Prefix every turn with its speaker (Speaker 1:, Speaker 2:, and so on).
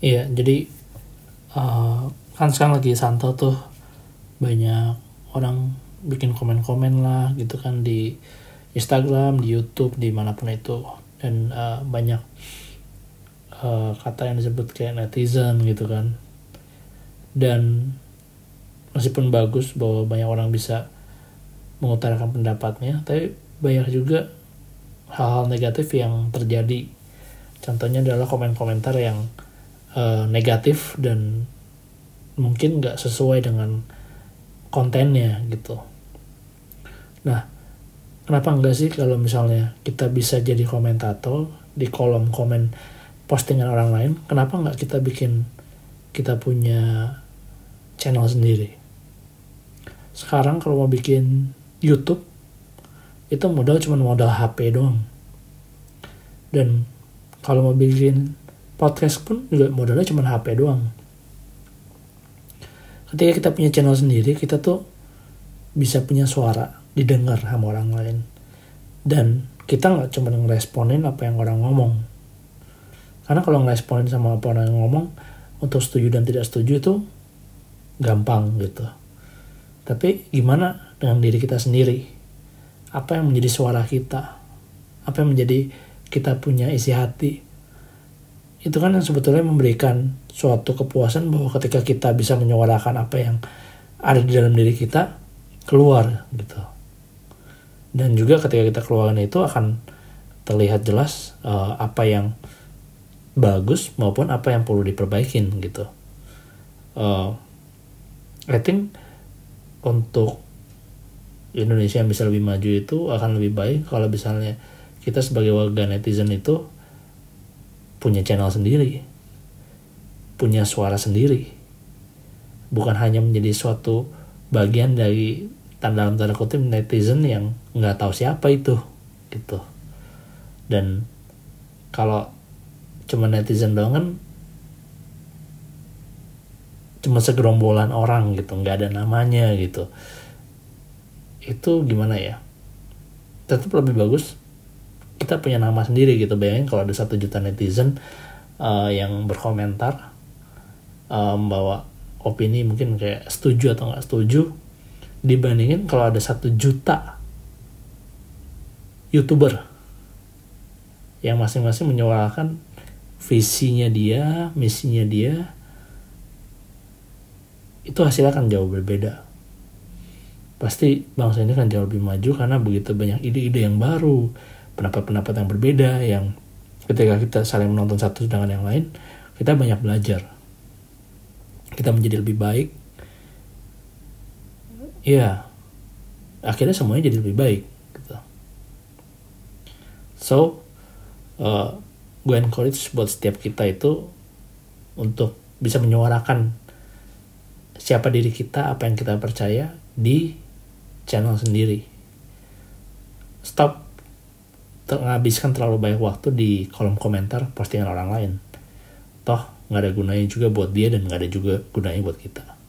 Speaker 1: Iya, jadi uh, kan sekarang lagi santo tuh banyak orang bikin komen-komen lah gitu kan di Instagram, di YouTube, di mana pun itu. Dan uh, banyak uh, kata yang disebut kayak netizen gitu kan. Dan meskipun bagus bahwa banyak orang bisa mengutarakan pendapatnya tapi banyak juga hal-hal negatif yang terjadi. Contohnya adalah komen-komentar yang uh, negatif dan mungkin nggak sesuai dengan kontennya gitu. Nah, kenapa enggak sih kalau misalnya kita bisa jadi komentator di kolom komen postingan orang lain, kenapa nggak kita bikin kita punya channel sendiri? Sekarang kalau mau bikin YouTube, itu modal cuma modal HP doang. Dan kalau mau bikin podcast pun juga modalnya cuma HP doang. Ketika kita punya channel sendiri kita tuh bisa punya suara didengar sama orang lain. Dan kita nggak cuma ngeresponin apa yang orang ngomong. Karena kalau ngeresponin sama apa orang yang ngomong untuk setuju dan tidak setuju itu gampang gitu. Tapi gimana dengan diri kita sendiri? Apa yang menjadi suara kita? Apa yang menjadi kita punya isi hati itu kan yang sebetulnya memberikan suatu kepuasan bahwa ketika kita bisa menyuarakan apa yang ada di dalam diri kita keluar gitu. Dan juga ketika kita keluarkan itu akan terlihat jelas uh, apa yang bagus maupun apa yang perlu diperbaikin gitu. Uh, I think untuk Indonesia yang bisa lebih maju itu akan lebih baik kalau misalnya kita sebagai warga netizen itu punya channel sendiri, punya suara sendiri, bukan hanya menjadi suatu bagian dari tanda dalam tanda kutip netizen yang nggak tahu siapa itu, gitu. Dan kalau cuma netizen doang kan cuma segerombolan orang gitu, nggak ada namanya gitu. Itu gimana ya? Tetap lebih bagus kita punya nama sendiri gitu bayangin kalau ada satu juta netizen uh, yang berkomentar uh, opini mungkin kayak setuju atau nggak setuju dibandingin kalau ada satu juta youtuber yang masing-masing menyuarakan visinya dia, misinya dia, itu hasilnya akan jauh berbeda. Pasti bangsa ini kan jauh lebih maju karena begitu banyak ide-ide yang baru, pendapat-pendapat yang berbeda yang ketika kita saling menonton satu dengan yang lain kita banyak belajar. Kita menjadi lebih baik. Ya akhirnya semuanya jadi lebih baik gitu. so uh, gue encourage buat setiap kita itu untuk bisa menyuarakan siapa diri kita apa yang kita percaya di channel sendiri. Stop menghabiskan terlalu banyak waktu di kolom komentar postingan orang lain. Toh nggak ada gunanya juga buat dia dan nggak ada juga gunanya buat kita.